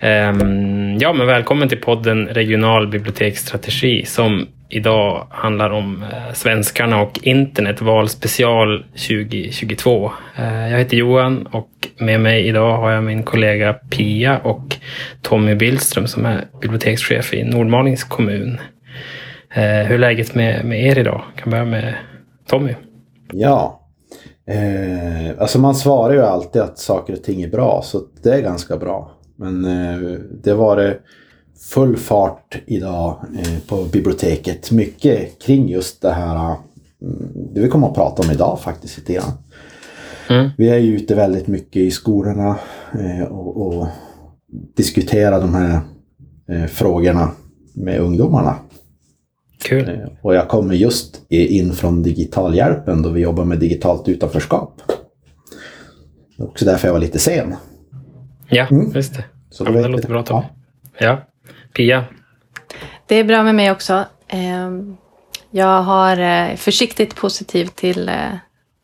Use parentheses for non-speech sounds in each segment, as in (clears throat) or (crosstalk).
Ehm, ja, men välkommen till podden Regional biblioteksstrategi som idag handlar om eh, svenskarna och internet, valspecial 2022. Eh, jag heter Johan och med mig idag har jag min kollega Pia och Tommy Billström som är bibliotekschef i Nordmalings kommun. Eh, hur är läget med, med er idag? Jag kan börja med Tommy. Ja, eh, alltså man svarar ju alltid att saker och ting är bra så det är ganska bra. Men eh, det var det full fart idag eh, på biblioteket. Mycket kring just det här mm, det vi kommer att prata om idag faktiskt lite grann. Mm. Vi är ju ute väldigt mycket i skolorna eh, och, och diskuterar de här frågorna med ungdomarna. Kul. Och jag kommer just in från Digitalhjälpen då vi jobbar med digitalt utanförskap. Det är också därför jag var lite sen. Ja, mm. just det. Så ja, det låter bra Tommy. Ja. ja. Pia? Det är bra med mig också. Ehm, jag har eh, försiktigt positiv till eh,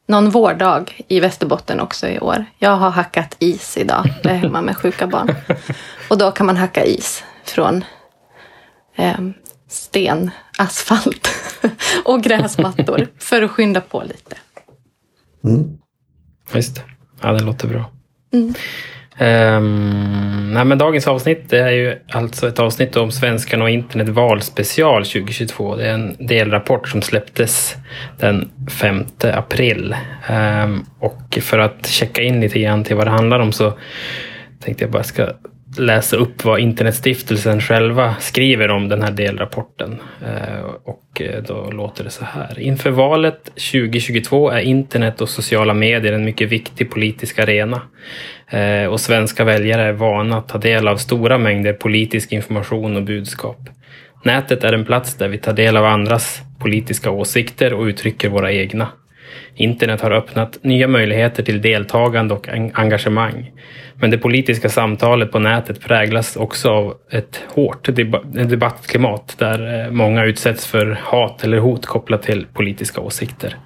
någon vårdag i Västerbotten också i år. Jag har hackat is idag. Jag är hemma med (laughs) sjuka barn. Och då kan man hacka is från ehm, sten, asfalt (laughs) och gräsmattor för att skynda på lite. Mm. Just det. Ja, det låter bra. Mm. Um, nej, men dagens avsnitt är ju alltså ett avsnitt om svenskarna och internet valspecial 2022. Det är en delrapport som släpptes den 5 april. Um, och för att checka in lite grann till vad det handlar om så tänkte jag bara ska läsa upp vad Internetstiftelsen själva skriver om den här delrapporten. Eh, och eh, då låter det så här. Inför valet 2022 är internet och sociala medier en mycket viktig politisk arena. Eh, och svenska väljare är vana att ta del av stora mängder politisk information och budskap. Nätet är en plats där vi tar del av andras politiska åsikter och uttrycker våra egna. Internet har öppnat nya möjligheter till deltagande och engagemang. Men det politiska samtalet på nätet präglas också av ett hårt debattklimat där eh, många utsätts för hat eller hot kopplat till politiska åsikter.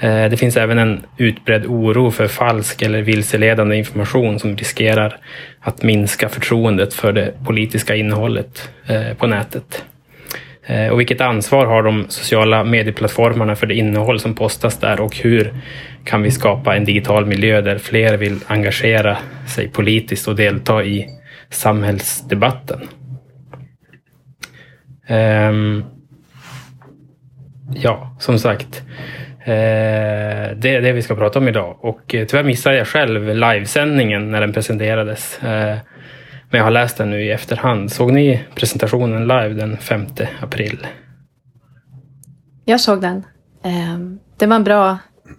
Eh, det finns även en utbredd oro för falsk eller vilseledande information som riskerar att minska förtroendet för det politiska innehållet eh, på nätet. Eh, och vilket ansvar har de sociala medieplattformarna för det innehåll som postas där och hur kan vi skapa en digital miljö där fler vill engagera sig politiskt och delta i samhällsdebatten? Ehm, ja, som sagt. Eh, det är det vi ska prata om idag. Och eh, tyvärr missade jag själv livesändningen när den presenterades. Eh, men jag har läst den nu i efterhand. Såg ni presentationen live den 5 april? Jag såg den. Det var en bra,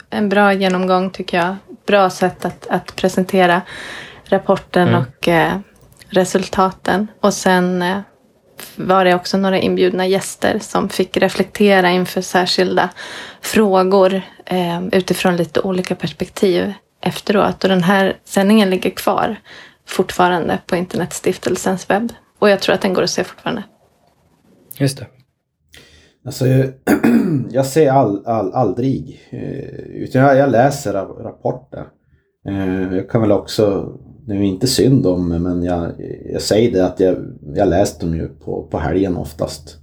en bra genomgång tycker jag. Bra sätt att, att presentera rapporten mm. och resultaten. Och sen var det också några inbjudna gäster som fick reflektera inför särskilda frågor eh, utifrån lite olika perspektiv efteråt. Och den här sändningen ligger kvar fortfarande på Internetstiftelsens webb. Och jag tror att den går att se fortfarande. Just det. Alltså, jag (clears throat) ser all, all, aldrig, eh, utan jag, jag läser rapporter. Eh, jag kan väl också det är inte synd om men jag, jag säger det att jag, jag läst dem ju på, på helgen oftast.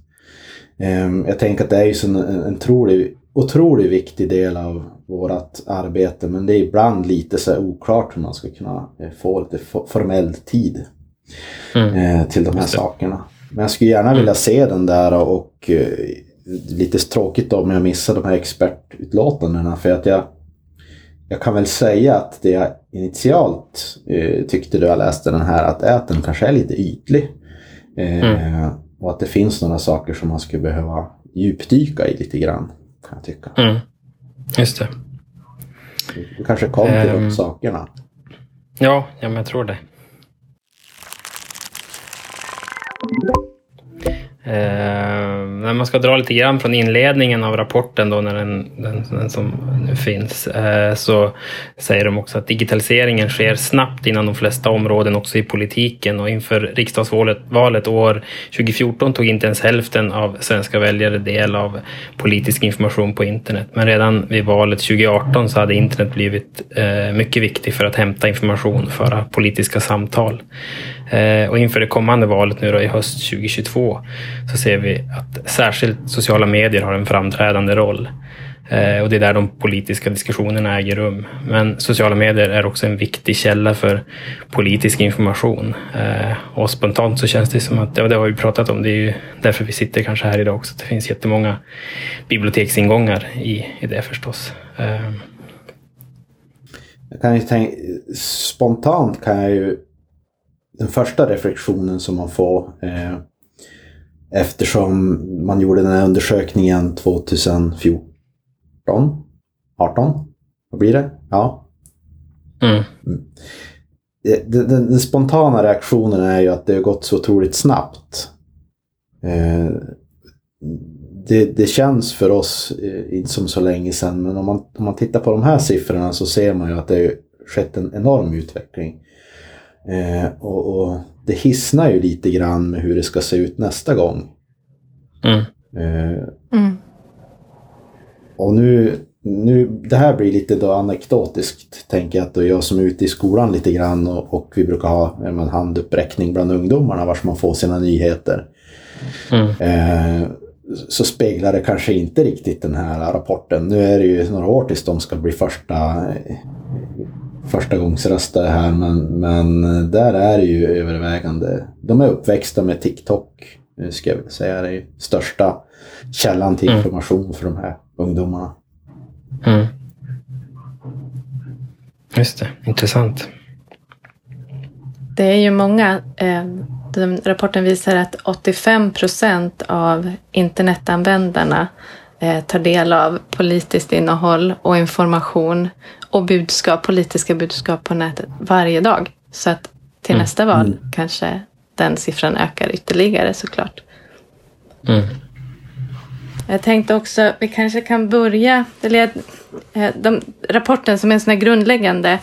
Um, jag tänker att det är ju en, en otrolig, otroligt viktig del av vårt arbete men det är ibland lite så oklart hur man ska kunna eh, få lite formell tid mm. eh, till de här sakerna. Men jag skulle gärna vilja se den där och eh, lite tråkigt om jag missar de här expertutlåtandena för att jag jag kan väl säga att det jag initialt eh, tyckte då jag läste den här, att äten kanske är lite ytlig. Eh, mm. Och att det finns några saker som man skulle behöva djupdyka i lite grann, kan jag tycka. Mm. Just det. Du kanske kom till um, de sakerna. Ja, ja men jag tror det. Eh, när man ska dra lite grann från inledningen av rapporten då, när den, den, den som nu finns, eh, så säger de också att digitaliseringen sker snabbt inom de flesta områden, också i politiken. Och inför riksdagsvalet valet år 2014 tog inte ens hälften av svenska väljare del av politisk information på internet. Men redan vid valet 2018 så hade internet blivit eh, mycket viktigt för att hämta information föra politiska samtal. Eh, och inför det kommande valet nu då i höst 2022 så ser vi att särskilt sociala medier har en framträdande roll. Eh, och det är där de politiska diskussionerna äger rum. Men sociala medier är också en viktig källa för politisk information. Eh, och spontant så känns det som att, ja, det har vi pratat om, det är ju därför vi sitter kanske här idag också. Det finns jättemånga biblioteksingångar i, i det förstås. Eh, jag kan ju tänka, spontant kan jag ju, den första reflektionen som man får eh, eftersom man gjorde den här undersökningen 2014 18? 18? Vad blir det? Ja. Mm. mm. Den, den, den, spontana reaktionen är ju att det har gått så otroligt snabbt. Eh, det, det, känns för oss eh, inte som så länge sedan, men om man, om man tittar på de här siffrorna så ser man ju att det har skett en enorm utveckling. Eh, och, och, det hissnar ju lite grann med hur det ska se ut nästa gång. Mm. Eh, mm. Och nu, nu, det här blir lite då anekdotiskt, tänker jag, att då jag som är ute i skolan lite grann och, och vi brukar ha en handuppräckning bland ungdomarna vars man får sina nyheter. Mm. Eh, så speglar det kanske inte riktigt den här rapporten. Nu är det ju några år tills de ska bli första första gångsröstare här men, men där är det ju övervägande. De är uppväxta med TikTok, ska jag vilja säga. Det är största källan till mm. information för de här ungdomarna. Mm. Just det, intressant. Det är ju många, eh, den, rapporten visar att 85 procent av internetanvändarna eh, tar del av politiskt innehåll och information och budskap, politiska budskap på nätet varje dag. Så att till mm. nästa val mm. kanske den siffran ökar ytterligare såklart. Mm. Jag tänkte också, vi kanske kan börja, eller eh, de, rapporten som är en sån här grundläggande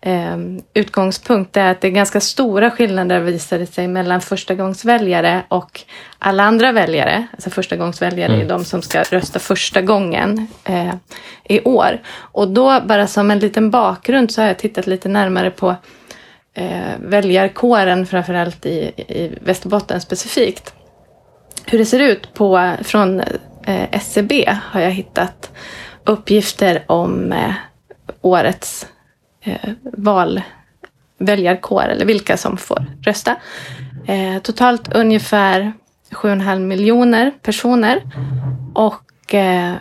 eh, utgångspunkt är att det är ganska stora skillnader visade sig mellan förstagångsväljare och alla andra väljare. Alltså förstagångsväljare mm. är de som ska rösta första gången eh, i år. Och då bara som en liten bakgrund så har jag tittat lite närmare på eh, väljarkåren framförallt i, i Västerbotten specifikt. Hur det ser ut på, från eh, SCB e har jag hittat uppgifter om eh, årets eh, val, väljarkår eller vilka som får rösta. Eh, totalt ungefär 7,5 miljoner personer och eh,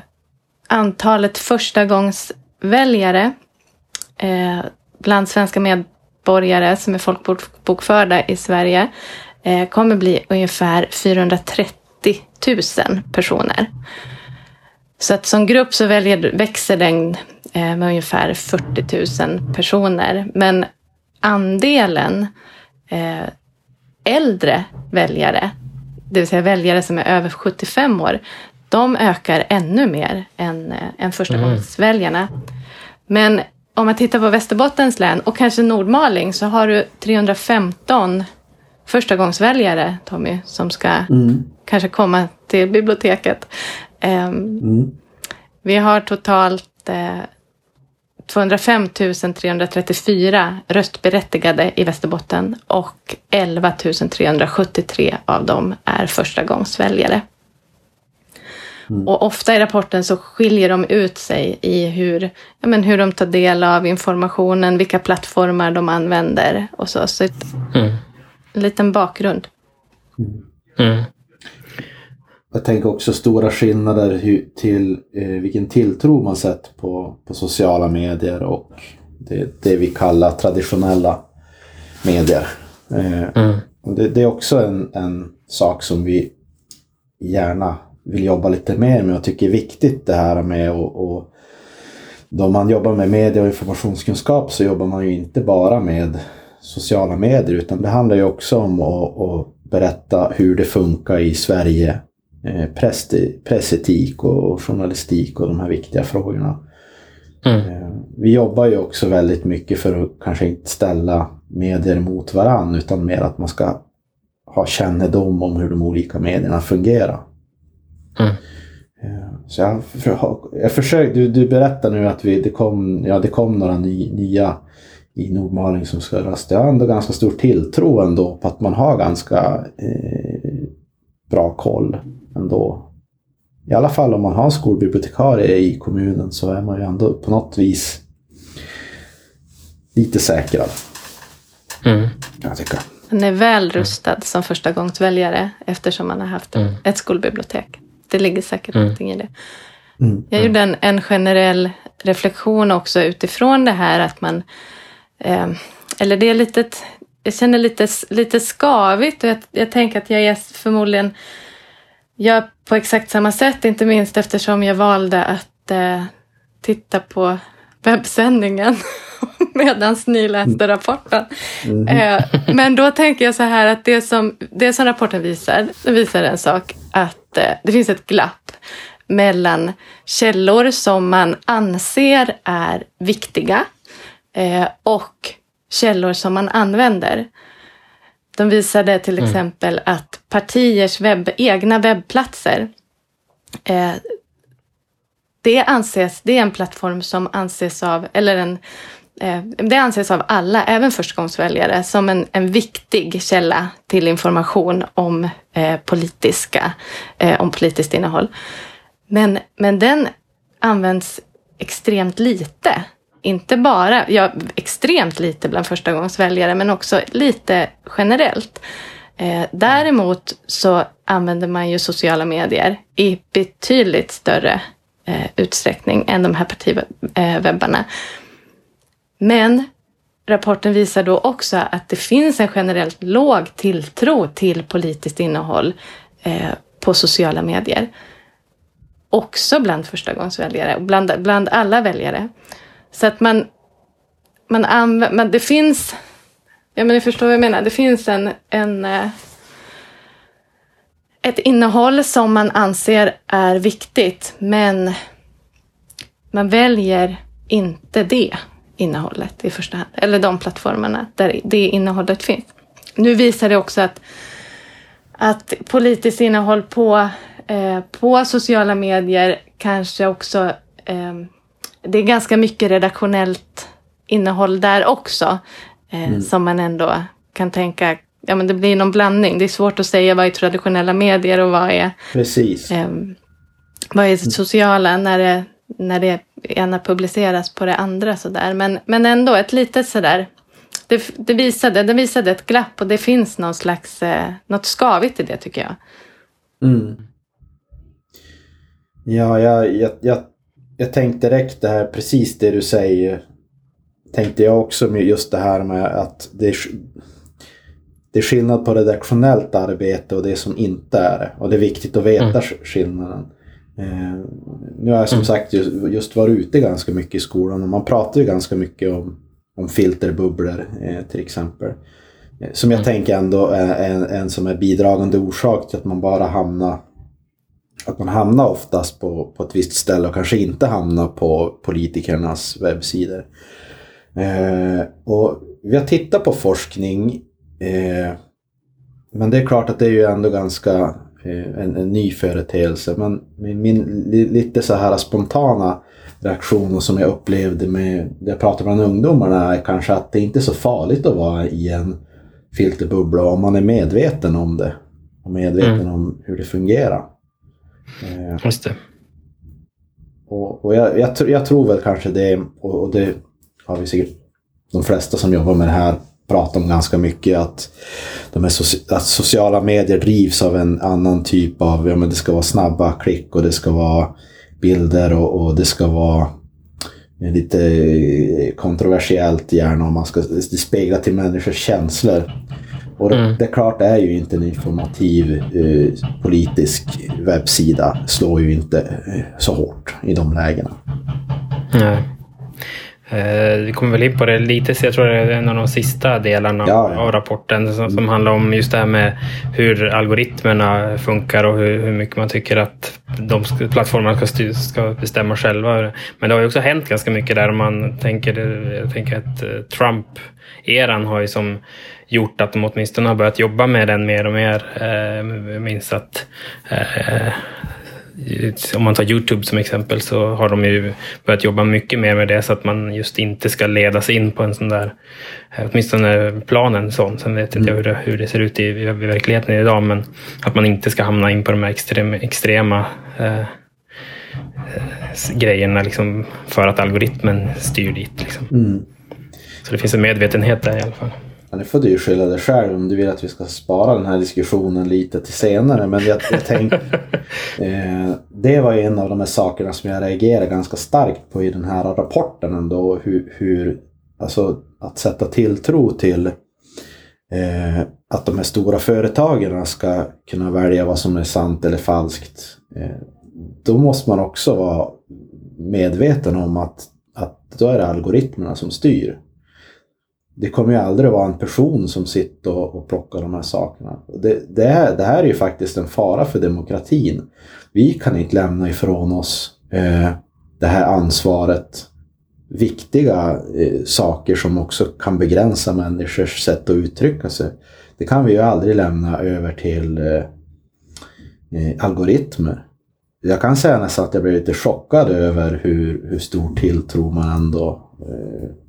antalet förstagångsväljare eh, bland svenska medborgare som är folkbokförda i Sverige eh, kommer bli ungefär 430 000 personer. Så att som grupp så väljer, växer den med ungefär 40 000 personer. Men andelen eh, äldre väljare, det vill säga väljare som är över 75 år, de ökar ännu mer än, eh, än förstagångsväljarna. Mm. Men om man tittar på Västerbottens län och kanske Nordmaling så har du 315 förstagångsväljare, Tommy, som ska mm. kanske komma till biblioteket. Um, mm. Vi har totalt eh, 205 334 röstberättigade i Västerbotten och 11 373 av dem är förstagångsväljare. Mm. Och ofta i rapporten så skiljer de ut sig i hur, ja, men hur de tar del av informationen, vilka plattformar de använder och så. så mm en liten bakgrund. Mm. Jag tänker också stora skillnader till eh, vilken tilltro man sett på, på sociala medier och det, det vi kallar traditionella medier. Eh, mm. det, det, är också en, en sak som vi gärna vill jobba lite mer med och tycker är viktigt det här med att då man jobbar med media och informationskunskap så jobbar man ju inte bara med sociala medier utan det handlar ju också om att, att berätta hur det funkar i Sverige. Eh, press, pressetik och journalistik och de här viktiga frågorna. Mm. Eh, vi jobbar ju också väldigt mycket för att kanske inte ställa medier mot varann utan mer att man ska ha kännedom om hur de olika medierna fungerar. Mm. Eh, så jag, jag försöker, du, du berättar nu att vi, det, kom, ja, det kom några ny, nya i Nordmaling som ska rösta. Jag har ändå ganska stor tilltro ändå på att man har ganska eh, bra koll ändå. I alla fall om man har en skolbibliotekarie i kommunen så är man ju ändå på något vis lite säkrad. Mm. Kan jag tycka. Man är väl rustad som förstagångsväljare eftersom man har haft Mm. ett skolbibliotek. Det ligger säkert Mm. någonting i det. Mm. Jag gjorde en, en generell reflektion också utifrån det här att man... Eh, eller det är lite... Jag känner lite, lite skavigt och jag, jag tänker att jag är förmodligen... Jag på exakt samma sätt, inte minst eftersom jag valde att eh, titta på webbsändningen (laughs) medan ni läste rapporten. Eh, men då tänker jag så här att det som, det som rapporten visar, visar en sak, att eh, det finns ett glapp mellan källor som man anser är viktiga eh, och källor som man använder. De visade till exempel att partiers webb, egna webbplatser eh, det anses, det är en plattform som anses av, eller en, eh, det anses av alla, även förstagångsväljare, som en, en viktig källa till information om, eh, politiska, eh, om politiskt innehåll. Men, men den används extremt lite. Inte bara, ja, extremt lite bland förstagångsväljare, men också lite generellt. Eh, däremot så använder man ju sociala medier i betydligt större eh, utsträckning än de här partivebbarna. Eh, Men rapporten visar då också att det finns en generellt låg tilltro till politiskt innehåll eh, på sociala medier. Också bland förstagångsväljare och bland, bland alla väljare. Så att man, man använder, det finns, ja men ni förstår vad jag menar, det finns en, en eh, ett innehåll som man anser är viktigt, men man väljer inte det innehållet i första hand. Eller de plattformarna där det innehållet finns. Nu visar det också att, att politiskt innehåll på, eh, på sociala medier kanske också... Eh, det är ganska mycket redaktionellt innehåll där också. Eh, Som man ändå kan tänka, ja men det blir någon blandning. Det är svårt att säga vad är traditionella medier och vad är Precis. eh, vad är det sociala när det, när det ena publiceras på det andra sådär. Men, men ändå ett litet sådär. Det, det, visade, det visade ett glapp och det finns någon slags, eh, något skavigt i det tycker jag. Mm. Ja, jag, jag, jag, jag tänkte direkt det här, precis det du säger. Tänkte jag också med just det här med att det är, det är skillnad på redaktionellt arbete och det som inte är det. Och det är viktigt att veta Mm. skillnaden. Eh, nu har jag som sagt just, just varit ute ganska mycket i skolan och man pratar ju ganska mycket om, om filterbubblor eh, till exempel. Eh, Som jag tänker ändå är en, en som är bidragande orsak till att man bara hamnar att man hamnar oftast på, på ett visst ställe och kanske inte hamnar på politikernas webbsidor. Eh, och vi har tittat på forskning eh, men det är klart att det är ju ändå ganska eh, en, en ny företeelse. Men min, min li, lite så här spontana reaktioner som jag upplevde med det jag pratar bland ungdomarna är kanske att det inte är så farligt att vara i en filterbubbla om man är medveten om det. Och medveten Mm. om hur det fungerar. Eh, Just det. och, och jag, jag, jag tror väl kanske det, och det har vi säkert de flesta som jobbar med det här pratat om ganska mycket, att, de här soci- att sociala medier drivs av en annan typ av, ja men det ska vara snabba klick och det ska vara bilder och, och det ska vara lite kontroversiellt gärna om man ska det spegla till människors känslor. Och det, Mm. det är klart, det är ju inte en informativ eh, politisk webbsida. Slår ju inte eh, så hårt i de lägena. Nej. Eh, vi kommer väl in på det lite, så jag tror det är en av de sista delarna Ja, ja. av rapporten som, som handlar om just det här med hur algoritmerna funkar och hur, hur mycket man tycker att de ska, plattformarna ska, ska bestämma själva. Men det har ju också hänt ganska mycket där om man tänker, jag tänker att eh, Trump-eran har ju som gjort att de åtminstone har börjat jobba med den mer och mer. Eh, Jag minns att om man tar Youtube som exempel så har de ju börjat jobba mycket mer med det så att man just inte ska ledas in på en sån där, eh, åtminstone planen sån. Sen vet inte mm. jag hur det, hur det ser ut i, i, verkligheten idag, men att man inte ska hamna in på de här extrem, extrema eh, grejerna liksom, för att algoritmen styr dit. Liksom. Mm. Så det finns en medvetenhet där i alla fall. Ja, nu får du ju skylla dig själv om du vill att vi ska spara den här diskussionen lite till senare. Men jag, jag tänkte, (laughs) eh, det var en av de här sakerna som jag reagerade ganska starkt på i den här rapporten ändå. Hur, hur alltså att sätta tilltro till eh, att de här stora företagen ska kunna välja vad som är sant eller falskt. Eh, då måste man också vara medveten om att, att då är det algoritmerna som styr det kommer ju aldrig vara en person som sitter och, och plockar de här sakerna. Det, det, här, det här är ju faktiskt en fara för demokratin. Vi kan inte lämna ifrån oss eh, det här ansvaret. Viktiga eh, saker som också kan begränsa människors sätt att uttrycka sig. Det kan vi ju aldrig lämna över till eh, eh algoritmer. Jag kan säga nästan att jag blev lite chockad över hur, hur stor tilltro man ändå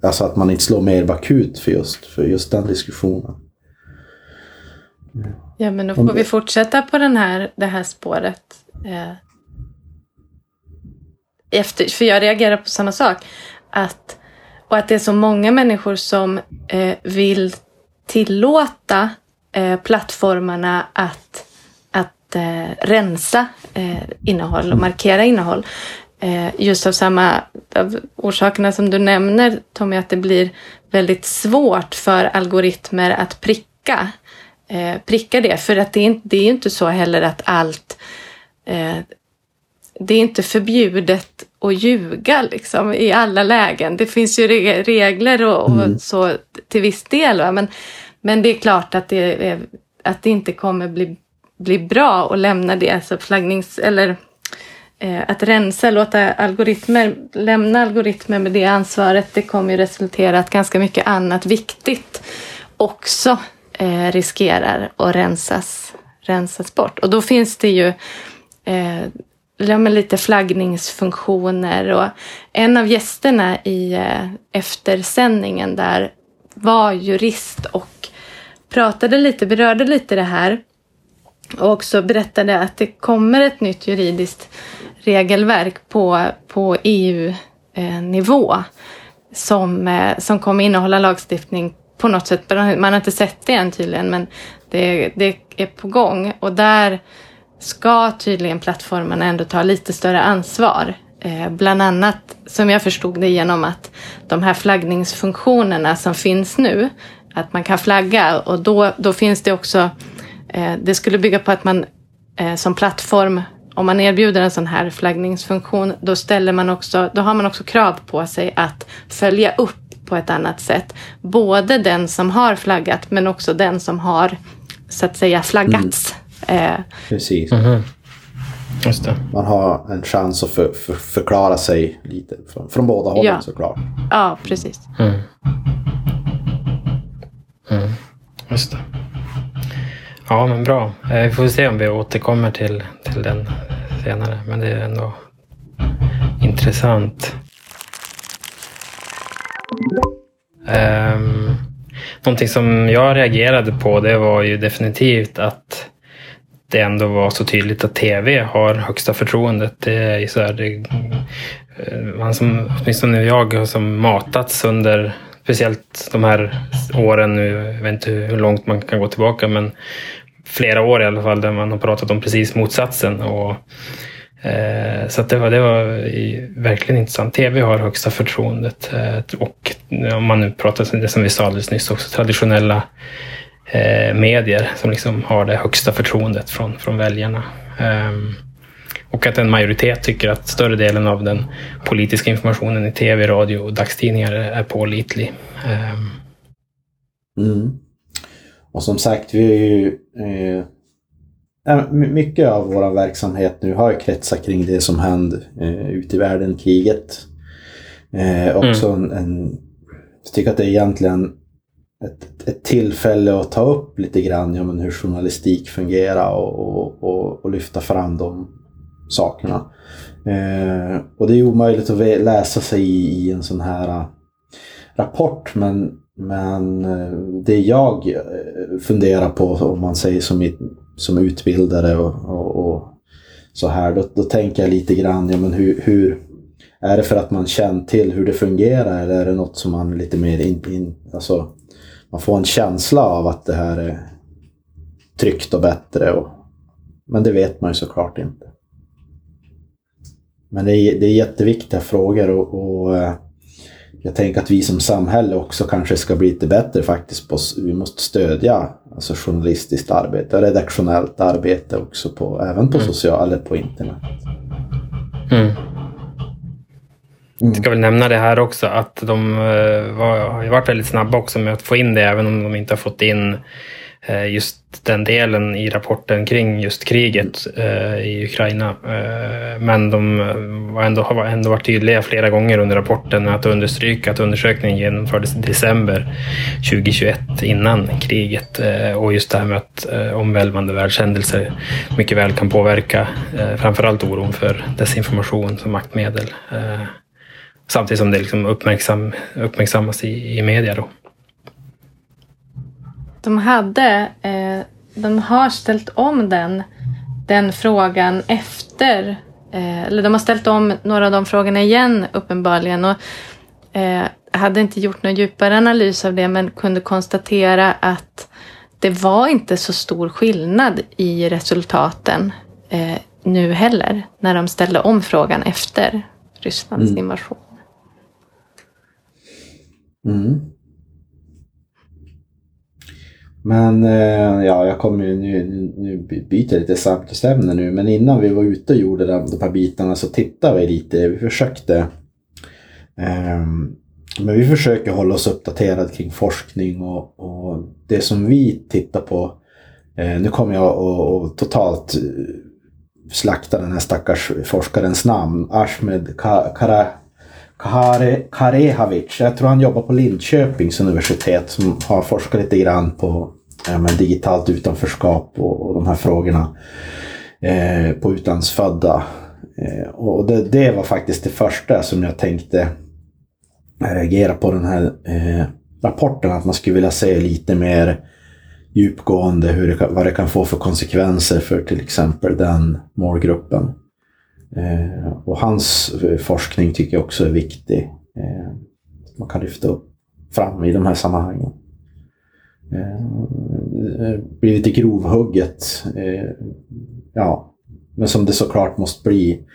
alltså att man inte slår mer bakut för just, för just den diskussionen. Ja, men då får vi fortsätta på den här, det här spåret. Eh, efter, för jag reagerar på samma sak. Att, och att det är så många människor som eh, vill tillåta eh, plattformarna att, att eh, rensa eh, innehåll och markera innehåll. Eh, just av samma av orsakerna som du nämner Tommy, att det blir väldigt svårt för algoritmer att pricka, eh, pricka det. För att det är, det är inte så heller att allt eh, det är inte förbjudet att ljuga liksom, i alla lägen. Det finns ju regler och, och mm. så till viss del. Va? Men, men det är klart att det, är, att det inte kommer bli, bli bra att lämna det. Alltså flaggnings, eller Eh, att rensa, låta algoritmer, lämna algoritmer med det ansvaret, det kommer ju resultera att ganska mycket annat viktigt också eh, riskerar att rensas, rensas bort. Och då finns det ju eh, lite flaggningsfunktioner och en av gästerna i eh, eftersändningen där var jurist och pratade lite, berörde lite det här och också berättade att det kommer ett nytt juridiskt regelverk på, på EU-nivå eh, som, eh, som kommer innehålla lagstiftning på något sätt. Man har inte sett det än tydligen, men det, det är på gång. Och där ska tydligen plattformarna ändå ta lite större ansvar. Eh, bland annat, som jag förstod det, genom att de här flaggningsfunktionerna som finns nu, att man kan flagga och då, då finns det också, eh, det skulle bygga på att man eh, som plattform om man erbjuder en sån här flaggningsfunktion, då, ställer man också, då har man också krav på sig att följa upp på ett annat sätt. Både den som har flaggat, men också den som har så att säga flaggats. Mm. Eh. Precis. Mm -hmm. Just det. Man har en chans att för, för, förklara sig lite från, från båda hållen ja. såklart. Ja, precis. Mm. Mm. Just det. Ja, men bra. Eh, vi får se om vi återkommer till, till den senare. Men det är ändå intressant. Um, någonting som jag reagerade på det var ju definitivt att det ändå var så tydligt att tv har högsta förtroendet. Det är ju så här, det, eh, man som, åtminstone jag har som matats under speciellt de här åren nu, jag vet inte hur långt man kan gå tillbaka, men flera år i alla fall där man har pratat om precis motsatsen. Och, eh, så det var, det var verkligen intressant. TV har högsta förtroendet eh, och om man nu pratar om det som vi sa alldeles nyss också, traditionella eh, medier som liksom har det högsta förtroendet från, från väljarna. Ehm, och att en majoritet tycker att större delen av den politiska informationen i tv, radio och dagstidningar är pålitlig. Ehm. Mm. Och som sagt, vi är ju... Eh, mycket av vår verksamhet nu har ju kretsat kring det som hände eh, ute i världen, kriget. Eh, också mm. en, en... Jag tycker att det är egentligen ett, ett tillfälle att ta upp lite grann ja, men hur journalistik fungerar och, och, och, och lyfta fram de sakerna. Eh, och det är omöjligt att läsa sig i, i en sån här uh, rapport men, men eh, det jag eh, funderar på om man säger som, som utbildare och, och, och så här, då, då tänker jag lite grann, ja men hur, hur är det för att man känner till hur det fungerar eller är det något som man lite mer in, in alltså man får en känsla av att det här är tryggt och bättre. Och, men det vet man ju såklart inte. Men det är, det är jätteviktiga frågor och, och eh, jag tänker att vi som samhälle också kanske ska bli lite bättre faktiskt. På, vi måste stödja alltså journalistiskt arbete, redaktionellt arbete också, på, även på mm. social eller på internet. Mm. Mm. Jag ska väl nämna det här också att de uh, var, har varit väldigt snabba också med att få in det även om de inte har fått in Eh, just den delen i rapporten kring just kriget eh, i Ukraina. Eh, men de har ändå, har ändå varit tydliga flera gånger under rapporten med att understryka att undersökningen genomfördes i december 2021 innan kriget. och just det här med att omvälvande världshändelser mycket väl kan påverka framförallt oron för desinformation som maktmedel. Samtidigt som det liksom uppmärksam, uppmärksammas i, i media. Då. De hade, eh, de har ställt om den, den frågan efter, eh, eller de har ställt om några av de frågorna igen uppenbarligen. Och, eh, hade inte gjort någon djupare analys av det men kunde konstatera att det var inte så stor skillnad i resultaten eh, nu heller när de ställde om frågan efter Rysslands mm. invasion. Mm. Men eh, ja, jag kommer ju nu, nu byter jag lite samtalsämne nu, men innan vi var ute och gjorde de, de här bitarna så tittade vi lite, vi försökte eh, men vi försöker hålla oss uppdaterade kring forskning och, och det som vi tittar på. Eh, nu kommer jag att totalt eh, slakta den här stackars forskarens namn. Ahmed Kara, Kare, Karehavic. Jag tror han jobbar på Linköpings universitet som har forskat lite grann på ja, men digitalt utanförskap och, och de här frågorna eh, på utlandsfödda. Eh, och det, det, var faktiskt det första som jag tänkte reagera på den här eh, rapporten. Att man skulle vilja se lite mer djupgående hur det, vad det kan få för konsekvenser för till exempel den målgruppen. Eh, och hans eh, forskning tycker jag också är viktig. Eh, man kan lyfta upp fram i de här sammanhangen. Eh, eh, blir lite grovhugget. Eh, ja, men som det såklart måste bli.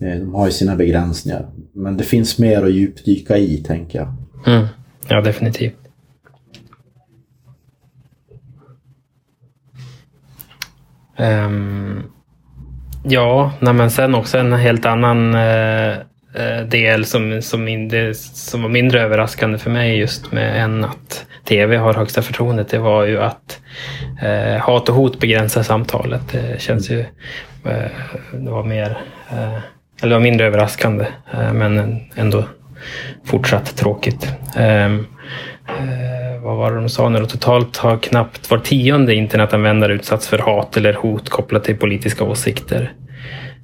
Eh, de har ju sina begränsningar. Men det finns mer att djupdyka i, tänker jag. Mm. Ja, definitivt. Um, Ja, nej, men sen också en helt annan eh, eh del som, som, mindre, som var mindre överraskande för mig just med än att tv har högsta förtroendet. Det var ju att eh, hat och hot begränsar samtalet. Det känns ju... Eh, det var mer... Eh, eller var mindre överraskande, eh, men ändå fortsatt tråkigt. Ehm, eh, vad var det de sa nu Totalt har knappt var tionde internetanvändare utsatts för hat eller hot kopplat till politiska åsikter.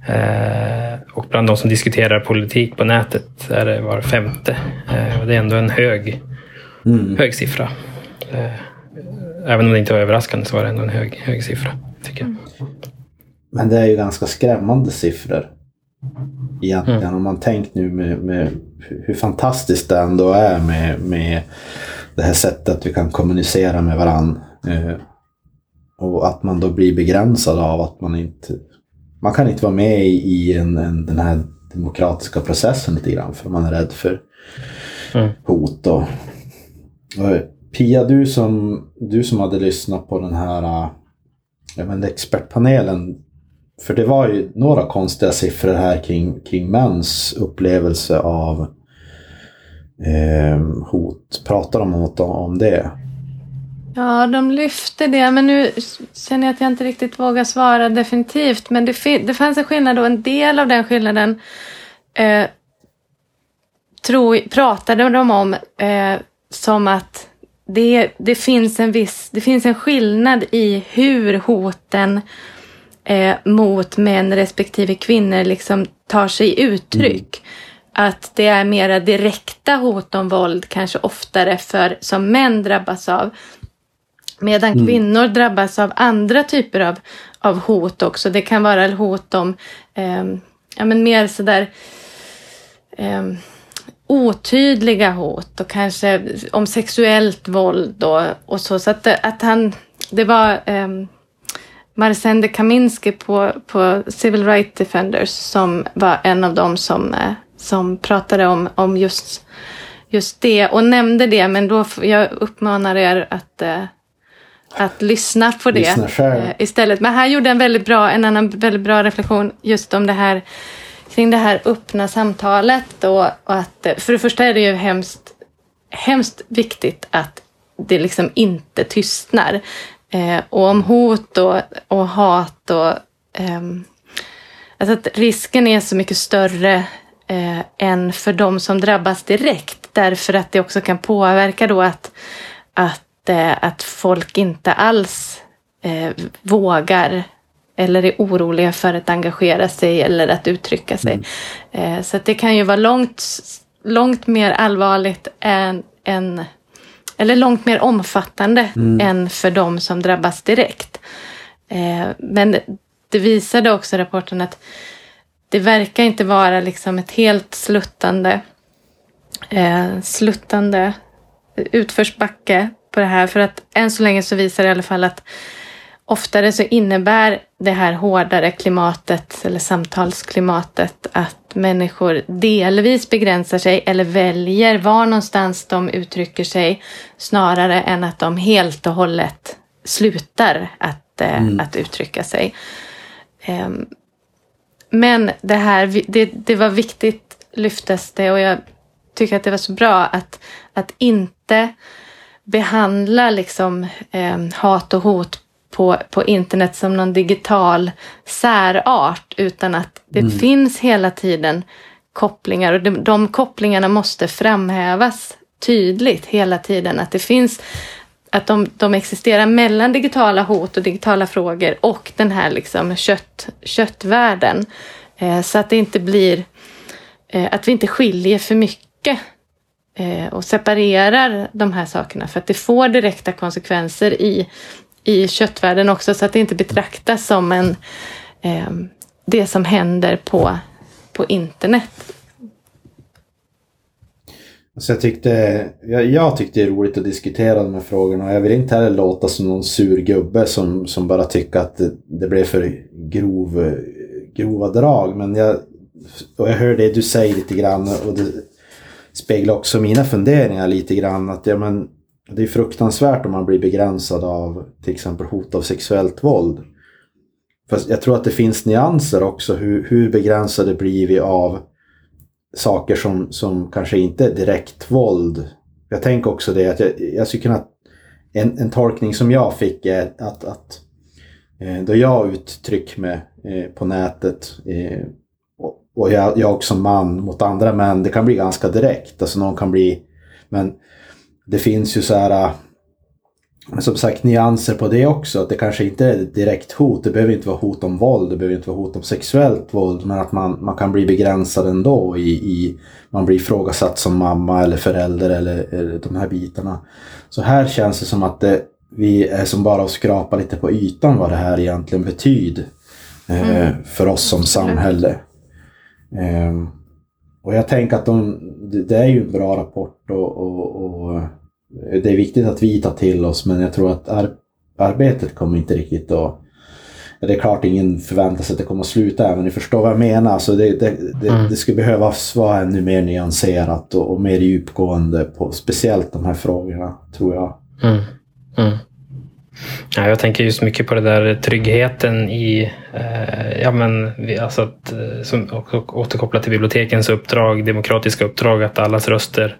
Eh, och bland de som diskuterar politik på nätet är det var femte. Eh, och det är ändå en hög, mm. hög siffra. Eh, även om det inte var överraskande så var det ändå en hög, hög siffra. tycker jag. Men det är ju ganska skrämmande siffror. Egentligen mm. om man tänkt nu med, med hur fantastiskt det ändå är med, med det här sättet att vi kan kommunicera med varandra. Eh, och att man då blir begränsad av att man inte... Man kan inte vara med i en, en, den här demokratiska processen lite grann för man är rädd för mm. hot. Och, och, Pia, du som, du som hade lyssnat på den här jag menar, expertpanelen. För det var ju några konstiga siffror här kring, kring mäns upplevelse av eh, hot. Pratar de något om det? Ja, de lyfte det, men nu känner jag att jag inte riktigt vågar svara definitivt. Men det, det fanns en skillnad och en del av den skillnaden eh, tro, pratade de om eh, som att det, det, finns en viss, det finns en skillnad i hur hoten eh, mot män respektive kvinnor liksom tar sig uttryck. Mm. Att det är mera direkta hot om våld kanske oftare för, som män drabbas av. Medan mm. kvinnor drabbas av andra typer av, av hot också. Det kan vara hot om eh, ja, men mer sådär eh, otydliga hot och kanske om sexuellt våld och, och så. Så att, att han, det var eh, Marcende Kaminski på, på Civil Rights Defenders som var en av dem som, eh, som pratade om, om just, just det och nämnde det. Men då jag uppmanar er att eh, att lyssna på det lyssna eh, istället. Men han gjorde en väldigt bra, en annan väldigt bra reflektion just om det här kring det här öppna samtalet och, och att för det första är det ju hemskt, hemskt viktigt att det liksom inte tystnar. Eh, och om hot och, och hat och eh, alltså att risken är så mycket större eh, än för de som drabbas direkt därför att det också kan påverka då att, att, eh, att folk inte alls eh, vågar eller är oroliga för att engagera sig eller att uttrycka sig. Mm. Eh, så det kan ju vara långt, långt mer allvarligt än, än eller långt mer omfattande mm. än för de som drabbas direkt. Eh, men det visade också rapporten att det verkar inte vara liksom ett helt sluttande, eh, sluttande utförsbacke på det här. För att än så länge så visar det i alla fall att oftare så innebär det här hårdare klimatet eller samtalsklimatet att människor delvis begränsar sig eller väljer var någonstans de uttrycker sig snarare än att de helt och hållet slutar att, eh, mm. att uttrycka sig. Ehm, men det här, det, det var viktigt lyftes det och jag tycker att det var så bra att, att inte behandla liksom, eh, hat och hot på, på internet som någon digital särart utan att det mm. finns hela tiden kopplingar och de, de kopplingarna måste framhävas tydligt hela tiden. Att det finns att de, de existerar mellan digitala hot och digitala frågor och den här liksom kött, köttvärlden. Eh, så att det inte blir, eh, att vi inte skiljer för mycket eh, och separerar de här sakerna för att det får direkta konsekvenser i i köttvärlden också så att det inte betraktas som en, eh, det som händer på, på internet. Så jag, tyckte, jag, jag, tyckte det är roligt att diskutera de här frågorna. Jag vill inte heller låta som någon sur gubbe som, som bara tycker att det, det blev för grov, grova drag. Men jag, och jag hör det du säger lite grann och det speglar också mina funderingar lite grann. Att ja, men, det är fruktansvärt om man blir begränsad av till exempel hot av sexuellt våld. Fast jag tror att det finns nyanser också. Hur, hur begränsade blir vi av saker som, som kanske inte är direkt våld? Jag tänker också det att jag, jag skulle kunna... En, en tolkning som jag fick är att, att eh, då jag uttrycker mig eh, på nätet eh, och, jag, jag som man mot andra män, det kan bli ganska direkt. Alltså någon kan bli... Men det finns ju så här som sagt nyanser på det också. Att det kanske inte är direkt hot. Det behöver inte vara hot om våld. Det behöver inte vara hot om sexuellt våld. Men att man, man kan bli begränsad ändå. I, i, man blir ifrågasatt som mamma eller förälder eller, eller de här bitarna. Så här känns det som att det, vi är som bara att skrapa lite på ytan vad det här egentligen betyder. Eh, mm. För oss som samhälle. Eh, och jag tänker att de, det är ju en bra rapport och, och, och, det är viktigt att vi tar till oss men jag tror att ar, arbetet kommer inte riktigt att... Det är klart ingen förväntar sig att det kommer att sluta men ni förstår vad jag menar. Alltså det, det, det, mm. det skulle behövas vara ännu mer nyanserat och, och mer djupgående på speciellt de här frågorna tror jag. Mm. Mm. Ja, jag tänker just mycket på det där tryggheten i, eh, ja men alltså att, eh, som återkopplat till bibliotekens uppdrag, demokratiska uppdrag, att allas röster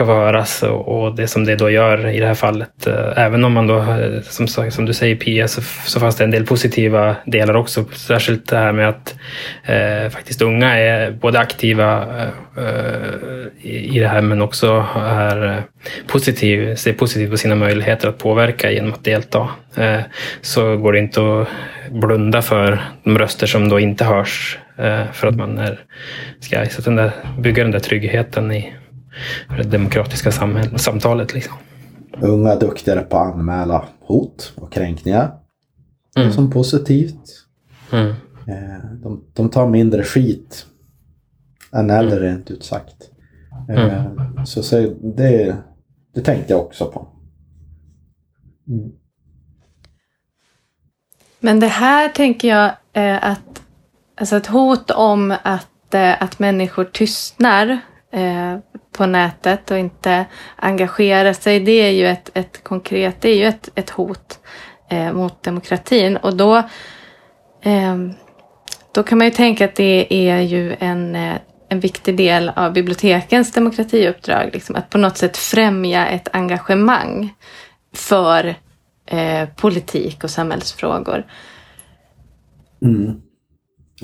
ska få höras och, det som det då gör i det här fallet. Eh, även om man då, eh, som, som du säger Pia, så, så fanns det en del positiva delar också. Särskilt det här med att eh, faktiskt unga är både aktiva eh, eh i, det här men också är positiv, ser positivt på sina möjligheter att påverka genom att delta. Eh, så går det inte att blunda för de röster som då inte hörs eh, för att man är ska Så att den där, bygga den där tryggheten i det demokratiska samtalet. Liksom. Unga duktigare på att anmäla hot och kränkningar. Mm. Som positivt. Mm. Eh, de, de tar mindre skit än äldre mm. rent ut sagt. Mm. Så, så det, det tänkte jag också på. Mm. Men det här tänker jag eh, att alltså ett hot om att, eh, att människor tystnar eh, på nätet och inte engagera sig. Det är ju ett, ett konkret, det är ju ett, ett hot eh, mot demokratin. Och då, eh, då kan man ju tänka att det är ju en, eh, en viktig del av bibliotekens demokratiuppdrag. Liksom, att på något sätt främja ett engagemang för eh, politik och samhällsfrågor. Mm.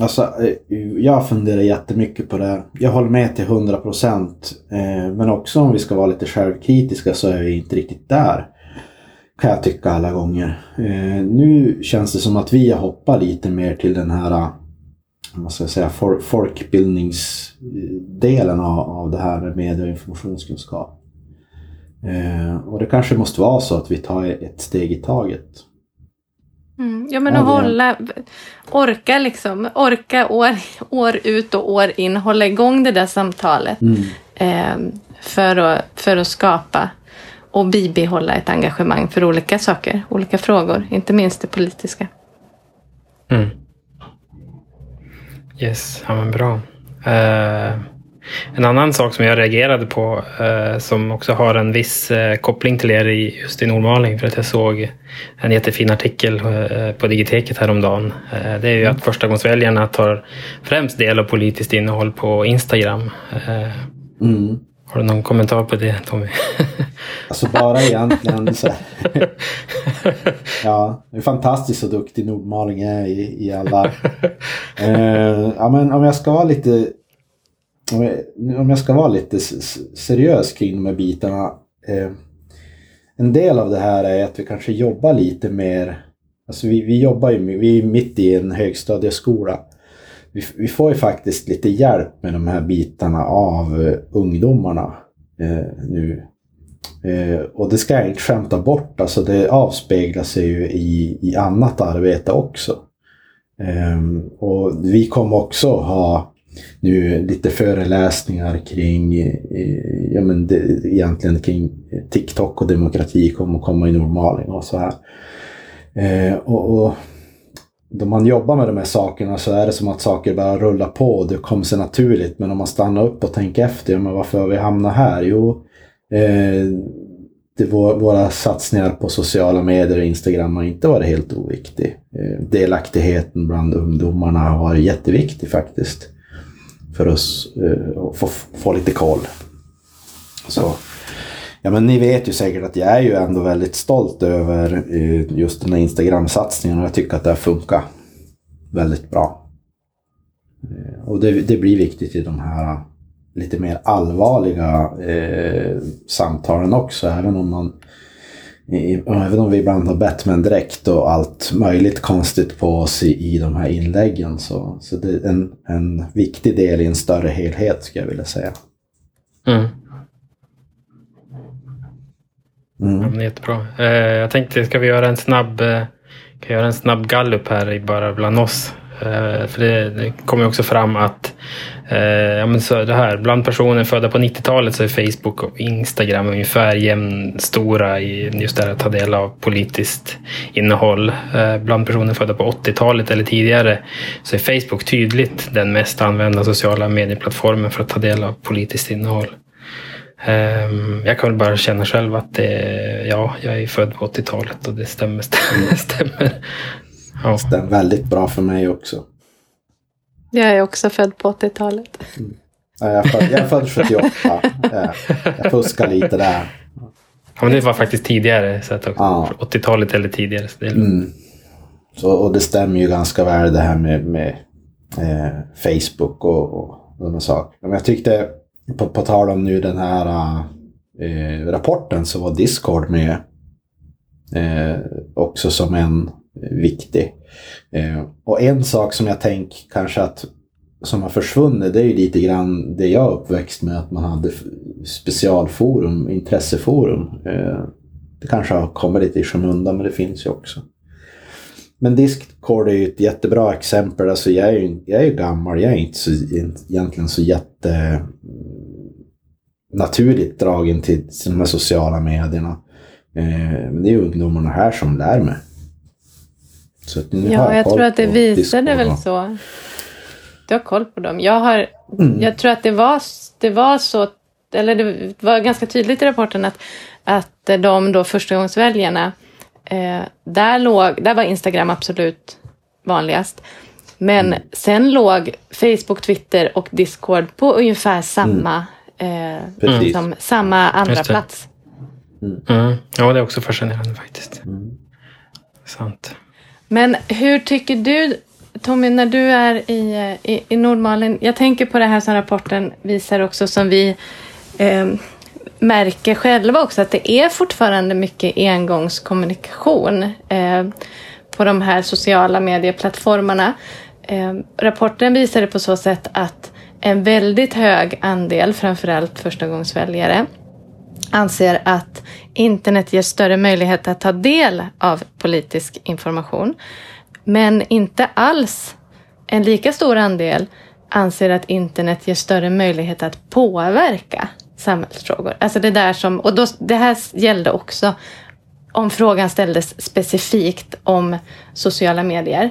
Alltså, eh, jag funderar jättemycket på det. Jag håller med till 100 procent. Eh, men också om vi ska vara lite självkritiska så är vi inte riktigt där. Kan jag tycka alla gånger. Eh, nu känns det som att vi har hoppat lite mer till den här vad ska jag säga, folkbildningsdelen av det här med medie och informationskunskap. Och det kanske måste vara så att vi tar ett steg i taget. Mm, ja men att hålla, orka liksom, orka år, år ut och år in, hålla igång det där samtalet. Mm. Eh, för, att, för att skapa och bibehålla ett engagemang för olika saker, olika frågor, inte minst det politiska. Mm. Yes, ja men bra. Uh... En annan sak som jag reagerade på eh, som också har en viss eh, koppling till er i, just i Nordmaling för att jag såg en jättefin artikel eh, på Digiteket häromdagen. Eh, det är ju att förstagångsväljarna tar främst del av politiskt innehåll på Instagram. Eh, mm. Har du någon kommentar på det Tommy? (laughs) alltså bara egentligen så (laughs) Ja, det är fantastiskt så duktig Nordmaling är i, i alla... Eh, ja, men om jag ska vara lite om jag ska vara lite seriös kring de här bitarna. Eh, en del av det här är att vi kanske jobbar lite mer, alltså vi, vi jobbar ju, vi är mitt i en högstadieskola. Vi, vi får ju faktiskt lite hjälp med de här bitarna av eh, ungdomarna eh, nu. Och det ska jag inte skämta bort, alltså det avspeglar sig ju i, i annat arbete också. Ehm, och vi kommer också ha nu lite föreläsningar kring, eh, ja men det, egentligen kring TikTok och demokrati kommer att komma i Normaling och så här. Eh, och, och då man jobbar med de här sakerna så är det som att saker bara rullar på och det kommer sig naturligt. Men om man stannar upp och tänker efter, ja, men varför har vi hamnat här? Jo, eh, det var, våra satsningar på sociala medier och Instagram har inte varit helt oviktig. Eh, delaktigheten bland ungdomarna har varit jätteviktig faktiskt för oss eh, att få, få lite koll. Så, ja men ni vet ju säkert att jag är ju ändå väldigt stolt över eh, just den här Instagram-satsningen och jag tycker att det har funkat väldigt bra. Eh, och det, det, blir viktigt i de här lite mer allvarliga eh, samtalen också, även om man Även om vi ibland har bett med en dräkt och allt möjligt konstigt på oss i, i de här inläggen så, så det är en, en viktig del i en större helhet skulle jag vilja säga. Mm. Mm. Ja, jättebra. Eh, jag tänkte, ska vi göra en snabb, eh, kan göra en snabb gallup här bara bland oss? Eh, för det, det kommer också fram att Eh, ja, men så det här, bland personer födda på 90-talet så är Facebook och Instagram ungefär jämnstora i just det här att ta del av politiskt innehåll. Eh, bland personer födda på 80-talet eller tidigare så är Facebook tydligt den mest använda sociala medieplattformen för att ta del av politiskt innehåll. Ehm, jag kan väl bara känna själv att det, ja, jag är född på 80-talet och det stämmer. (laughs) stämmer. Ja. Stämmer väldigt bra för mig också. Jag är också född på 80-talet. Mm. Jag är född, jag är född 78. Jag fuskar lite där. Ja, men det var faktiskt tidigare. Så att ja. 80-talet eller tidigare. Så, det mm. så och det stämmer ju ganska väl det här med, med eh, Facebook och, och sådana saker. Men jag tyckte, på, på tal om nu den här eh, rapporten, så var Discord med eh, också som en Eh, viktig. Eh, och en sak som jag tänker kanske att som har försvunnit, det är ju lite grann det jag är uppväxt med, att man hade specialforum, intresseforum. Eh, det kanske har kommit lite i skymundan, men det finns ju också. Men Discord är ju ett jättebra exempel. Alltså jag är ju, jag är ju gammal, jag är inte så, egentligen så jätte naturligt dragen till, de här sociala medierna. Eh, men det är ju ungdomarna här som lär mig. Så nu ja, jag, jag tror att det visade väl så. Du har koll på dem. Jag, har, mm. jag tror att det var, det var så, eller det var ganska tydligt i rapporten att, att de då förstagångsväljarna, eh, där, låg, där var Instagram absolut vanligast. Men mm. sen låg Facebook, Twitter och Discord på ungefär samma, mm. eh, liksom, samma andra plats. Mm. mm. Ja, det är också fascinerande faktiskt. Mm. Sant. Men hur tycker du Tommy, när du är i, eh, i, i Nordmalen, jag tänker på det här som rapporten visar också som vi eh, märker själva också att det är fortfarande mycket engångskommunikation eh, på de här sociala medieplattformarna. Eh, rapporten visade på så sätt att en väldigt hög andel, framförallt förstagångsväljare, anser att internet ger större möjlighet att ta del av politisk information. Men inte alls en lika stor andel anser att internet ger större möjlighet att påverka samhällsfrågor. Alltså det där som, och då, det här gällde också om frågan ställdes specifikt om sociala medier.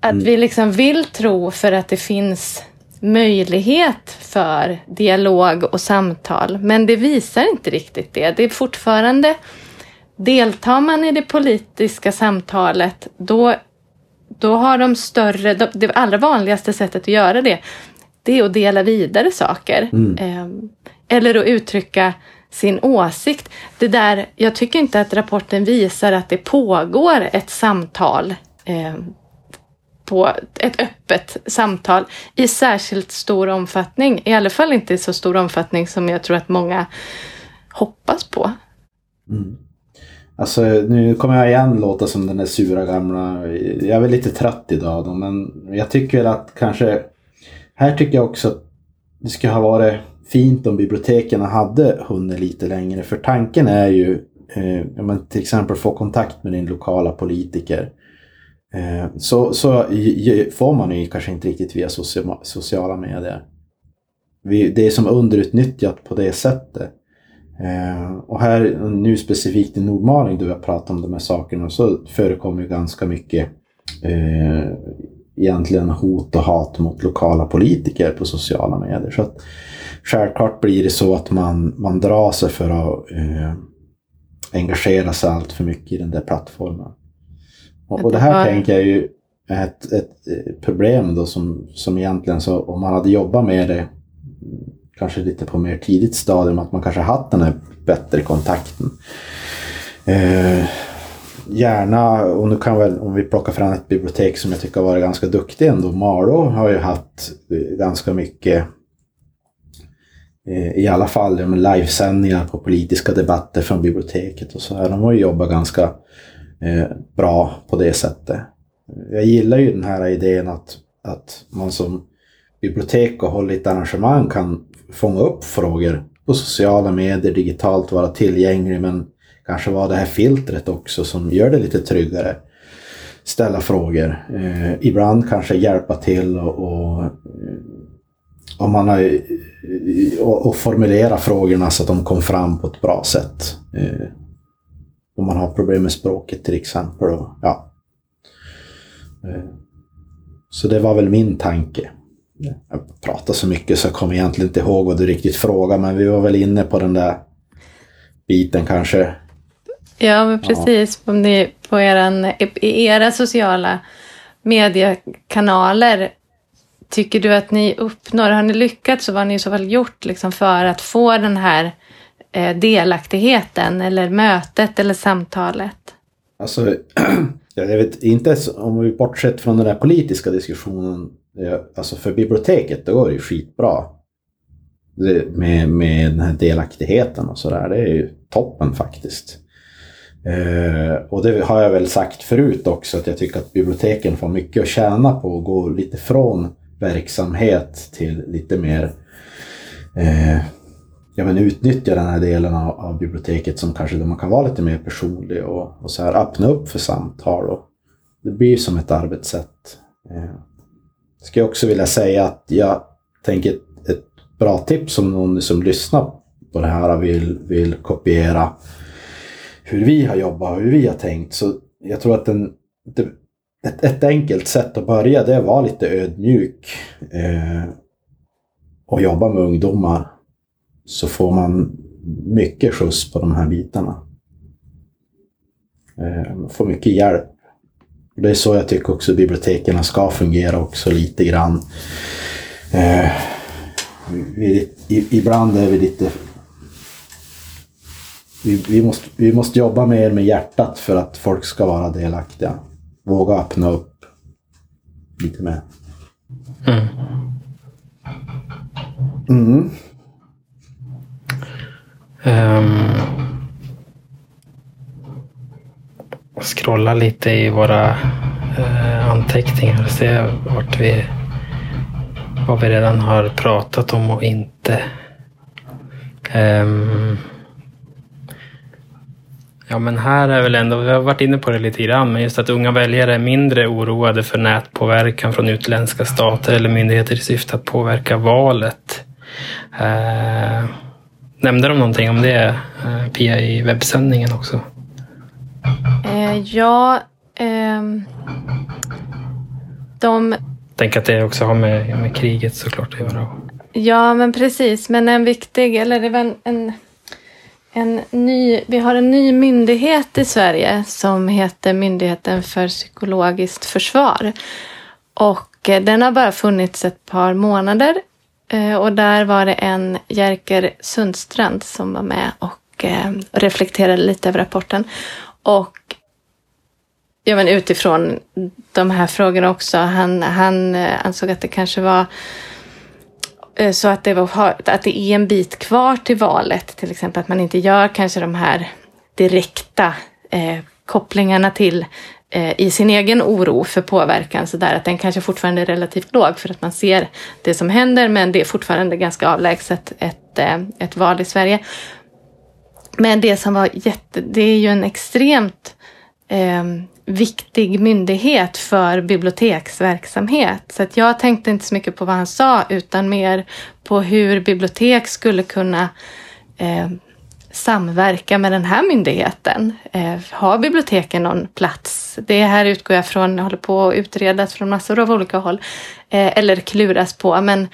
Att mm. vi liksom vill tro för att det finns möjlighet för dialog och samtal. Men det visar inte riktigt det. Det är fortfarande, deltar man i det politiska samtalet, då då har de större, det allra vanligaste sättet att göra det, det är att dela vidare saker. Mm. Ehm, eller att uttrycka sin åsikt. Det där, jag tycker inte att rapporten visar att det pågår ett samtal eh, på ett öppet samtal i särskilt stor omfattning. I alla fall inte i så stor omfattning som jag tror att många hoppas på. Mm. Alltså nu kommer jag igen låta som den där sura gamla. Jag är väl lite trött idag då, men jag tycker att kanske... Här tycker jag också att det skulle ha varit fint om biblioteken hade hunnit lite längre. För tanken är ju eh, till exempel få kontakt med din lokala politiker. Eh, så, så får man ju kanske inte riktigt via sociala medier. Det är som underutnyttjat på det sättet. Eh, och här nu specifikt i Nordmaling då vi har pratat om de här sakerna så förekommer ju ganska mycket eh, egentligen hot och hat mot lokala politiker på sociala medier. Så att självklart blir det så att man, man drar sig för att eh, engagera sig allt för mycket i den där plattformen. Och, och det här tänker jag ju är ett, ett problem då som, som egentligen så om man hade jobbat med det kanske lite på mer tidigt stadium, att man kanske haft den här bättre kontakten. Eh, gärna, och nu kan väl, om vi plockar fram ett bibliotek som jag tycker har varit ganska duktig ändå, Malå har ju haft eh, ganska mycket eh, i alla fall livesändningar på politiska debatter från biblioteket och så här. De har ju jobbat ganska eh, Eh, bra på det sättet. Jag gillar ju den här idén att, att man som bibliotek och hållit arrangemang kan fånga upp frågor på sociala medier, digitalt, vara tillgänglig men kanske vara det här filtret också som gör det lite tryggare. Ställa frågor. Eh, ibland kanske hjälpa till och, och eh, om man har, eh, och, och, formulera frågorna så att de kom fram på ett bra sätt. Eh, om man har problem med språket till exempel. Och, ja. Eh, så det var väl min tanke. Jag pratar så mycket så jag kommer egentligen inte ihåg vad du riktigt frågade, men vi var väl inne på den där biten kanske. Ja, men precis. Ja. Om ni på eran, i era sociala mediekanaler tycker du att ni uppnår? Har ni lyckats och vad har ni i så fall gjort liksom för att få den här Eh, delaktigheten eller mötet eller samtalet? Alltså, (clears throat) jag vet inte om vi bortsett från den där politiska diskussionen. Eh, alltså för biblioteket, då går det ju skitbra. Det, med, med den här delaktigheten och sådär. Det är ju toppen faktiskt. Eh, och det har jag väl sagt förut också att jag tycker att biblioteken får mycket att tjäna på att gå lite från verksamhet till lite mer eh, ja, men utnyttja den här delen av, av, biblioteket som kanske där man kan vara lite mer personlig och, och så här öppna upp för samtal. Och det blir som ett arbetssätt. Eh, ska jag också vilja säga att jag tänker ett, ett bra tips om någon som lyssnar på det här vill, vill kopiera hur vi har jobbat och hur vi har tänkt. Så jag tror att en, ett, ett enkelt sätt att börja det är att vara lite ödmjuk eh, och jobba med ungdomar. Så får man mycket skjuts på de här bitarna. Eh, man får mycket hjälp. Det är så jag tycker också biblioteken ska fungera också lite grann. Eh, vi, ibland är vi lite vi, vi, måste, vi måste jobba mer med hjärtat för att folk ska vara delaktiga. Våga öppna upp lite mer. Mm. Mm. Um, scrolla lite i våra uh, anteckningar och se vart vi, vad vi redan har pratat om och inte. Um, Ja, men här är väl ändå, vi har varit inne på det lite grann, men just att unga väljare är mindre oroade för nätpåverkan från utländska stater eller myndigheter i syfte att påverka valet. Eh, nämnde de någonting om det, eh, Pia, i webbsändningen också? Eh, ja, ehm, de... Tänk att det också har med, med kriget såklart att göra. Ja, men precis. Men en viktig, eller det var en, en en ny, vi har en ny myndighet i Sverige som heter Myndigheten för psykologiskt försvar. Och eh, den har bara funnits ett par månader. Eh, och där var det en Jerker Sundstrand som var med och eh, reflekterade lite över rapporten. Och ja, men utifrån de här frågorna också. Han, han eh, ansåg att det kanske var så att det, var, att det är en bit kvar till valet, till exempel att man inte gör kanske de här direkta eh, kopplingarna till Eh, i sin egen oro för påverkan så där att den kanske fortfarande är relativt låg för att man ser det som händer men det är fortfarande ganska avlägset ett, eh, ett val i Sverige. Men det som var jätte, det är ju en extremt eh, viktig myndighet för biblioteksverksamhet. Så att jag tänkte inte så mycket på vad han sa utan mer på hur bibliotek skulle kunna eh, samverka med den här myndigheten. Eh, har biblioteken någon plats? Det här utgår jag från, håller på att utredas från massor av olika håll. Eh, eller kluras på. Men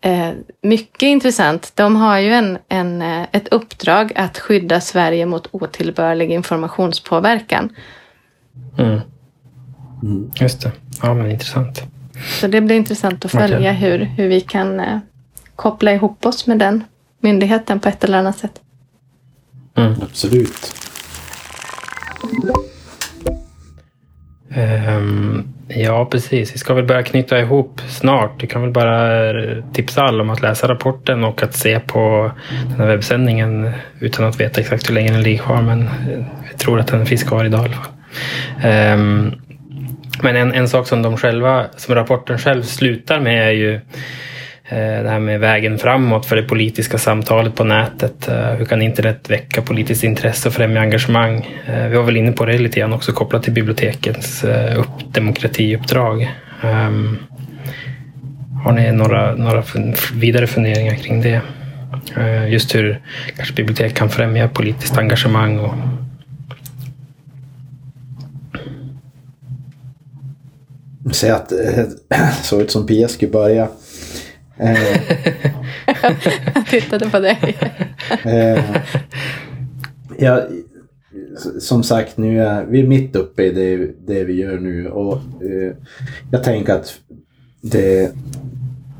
eh, mycket intressant. De har ju en, en, ett uppdrag att skydda Sverige mot otillbörlig informationspåverkan. Mm. Mm. Just det. Ja, men intressant. Så det blir intressant att följa okay. hur, hur vi kan koppla ihop oss med den myndigheten på ett eller annat sätt. Mm. Absolut. Um, ja, precis. Vi ska väl börja knyta ihop snart. Du kan väl bara eh, tipsa alla om att läsa rapporten och att se på den här webbsändningen utan att veta exakt hur länge den ligger kvar. Men eh, jag tror att den finns kvar idag i alla fall. Um, men en, en sak som de själva, som rapporten själv slutar med är ju Eh, det här med vägen framåt för det politiska samtalet på nätet. Eh, hur kan internet väcka politiskt intresse och främja engagemang? Eh, vi var väl inne på det lite grann också kopplat till bibliotekens upp, demokratiuppdrag. Um, har ni några, några vidare funderingar kring det? Just hur kanske bibliotek kan främja politiskt engagemang och Säg att (clears throat) så såg ut som Pia skulle börja. Eh, (laughs) jag tittade på dig. eh, ja, som sagt, nu är vi mitt uppe i det, det vi gör nu och eh, jag tänker att det,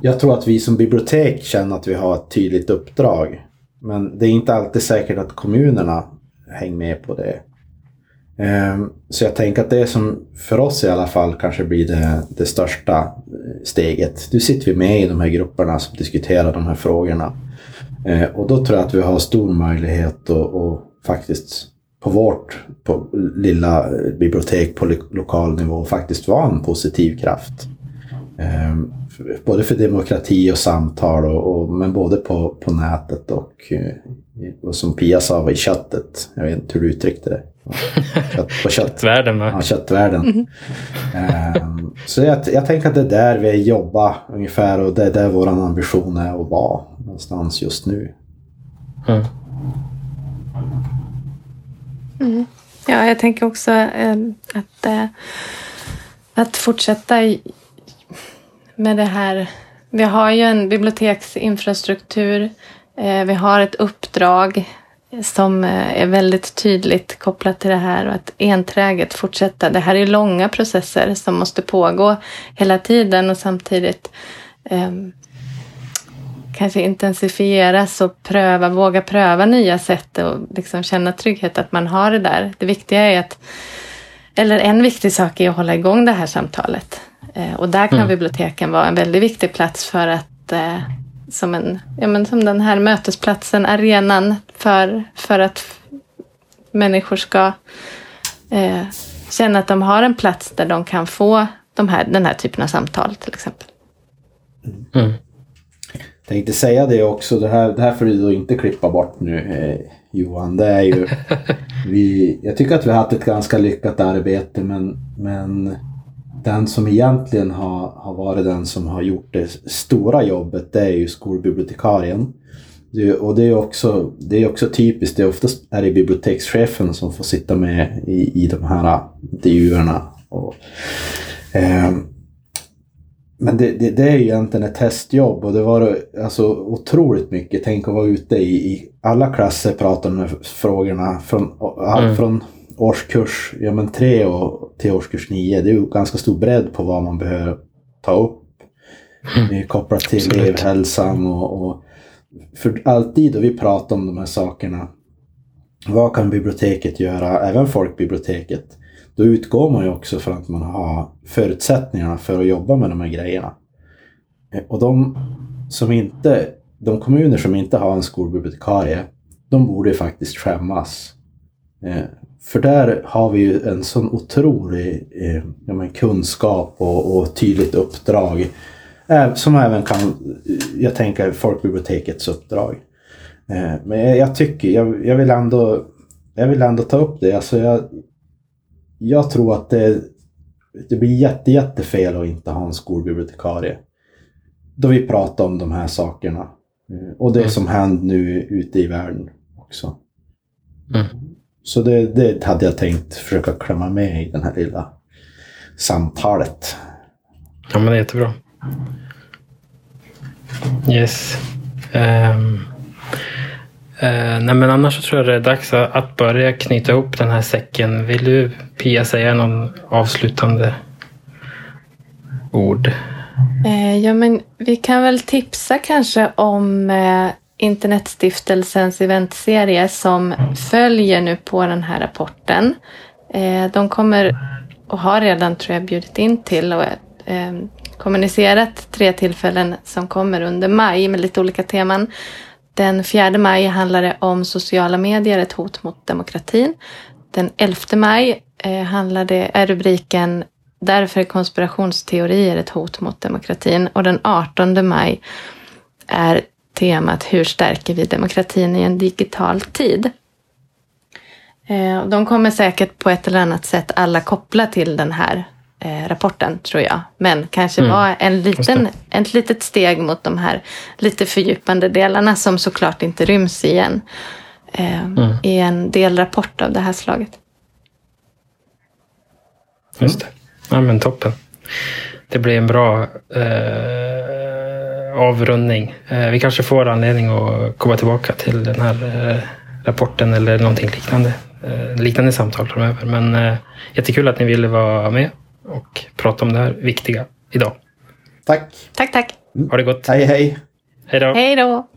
jag tror att vi som bibliotek känner att vi har ett tydligt uppdrag. Men det är inte alltid säkert att kommunerna hänger med på det. Ehm, så jag tänker att det som för oss i alla fall kanske blir det, det största eh, steget. Nu sitter vi med i de här grupperna som diskuterar de här frågorna. Ehm, och då tror jag att vi har stor möjlighet att, faktiskt på vårt på lilla eh, bibliotek på lokal nivå faktiskt vara en positiv kraft. Ehm, både för demokrati och samtal, och, och, men både på, på nätet och, eh, och som Pia sa, i köttet. Jag vet inte hur du uttryckte det. Kött, på kött. köttvärlden va? Ja, köttvärlden. Mm. Um, så jag, jag tänker att det är där vi jobbar ungefär och det är där vår ambition är att vara någonstans just nu. Mm. Mm. Ja, jag tänker också eh, att, eh, att fortsätta med det här. Vi har ju en biblioteksinfrastruktur. Eh, vi har ett uppdrag som eh, är väldigt tydligt kopplat till det här och att enträget fortsätta. Det här är långa processer som måste pågå hela tiden och samtidigt eh, kanske intensifieras och pröva, våga pröva nya sätt och liksom känna trygghet att man har det där. Det viktiga är att, eller en viktig sak är att hålla igång det här samtalet. Eh, och där kan mm. biblioteken vara en väldigt viktig plats för att eh, som, en, ja, men som den här mötesplatsen, arenan för, för att människor ska eh, känna att de har en plats där de kan få de här, den här typen av samtal till exempel. Mm. Tänkte säga det också, det här, det här får du då inte klippa bort nu eh, Johan. Det är ju, (laughs) vi, jag tycker att vi har haft ett ganska lyckat arbete men, men den som egentligen har, har varit den som har gjort det stora jobbet, det är ju skolbibliotekarien. Det, och det är också, det är också typiskt, det är oftast är det bibliotekschefen som får sitta med i, i de här intervjuerna. Och, eh, men det, det, det, är ju egentligen ett testjobb och det var alltså otroligt mycket. Tänk att vara ute i, i alla klasser, prata om de här frågorna från, mm. från årskurs ja, men tre och till årskurs nio, det är ju ganska stor bredd på vad man behöver ta upp. Mm. Kopplat till Absolut. elevhälsan och, och för alltid då vi pratar om de här sakerna, vad kan biblioteket göra, även folkbiblioteket, då utgår man ju också från att man har förutsättningarna för att jobba med de här grejerna. Och de som inte, de kommuner som inte har en skolbibliotekarie, de borde faktiskt skämmas. Eh, för där har vi ju en sån otrolig eh, ja, men kunskap och, och tydligt uppdrag. Eh, som även kan, jag tänker, folkbibliotekets uppdrag. Eh, men jag, jag, tycker, jag, jag, vill ändå, jag vill ändå ta upp det. Alltså jag, jag tror att det, det blir jätte, jättefel att inte ha en skolbibliotekarie. Då vi pratar om de här sakerna. Eh, och det mm. som händer nu ute i världen också. Mm. Så det, det hade jag tänkt försöka klämma med i det här lilla samtalet. Ja, men det är jättebra. Yes. Um, uh, nej, men annars så tror jag det är dags att börja knyta ihop den här säcken. Vill du Pia säga någon avslutande ord? Uh, ja, men vi kan väl tipsa kanske om uh, Internetstiftelsens eventserie som följer nu på den här rapporten. Eh, de kommer och har redan tror jag bjudit in till och eh, kommunicerat tre tillfällen som kommer under maj med lite olika teman. Den 4 maj handlar det om sociala medier, ett hot mot demokratin. Den 11 maj eh, handlar det, är rubriken Därför är konspirationsteorier ett hot mot demokratin och den 18 maj är temat Hur stärker vi demokratin i en digital tid? Eh, de kommer säkert på ett eller annat sätt alla koppla till den här eh, rapporten, tror jag. Men kanske mm. vara en liten, ett litet steg mot de här lite fördjupande delarna som såklart inte ryms i en, eh, mm. i en delrapport av det här slaget. Just det. Ja, men toppen. Det blir en bra eh, avrundning. Eh, vi kanske får anledning att komma tillbaka till den här eh, rapporten eller någonting liknande. Eh, liknande samtal framöver. Men jättekul att ni ville vara med och prata om det här viktiga idag. Tack. Tack, tack. Ha det gott. Hej hej! Hej då. Hej då!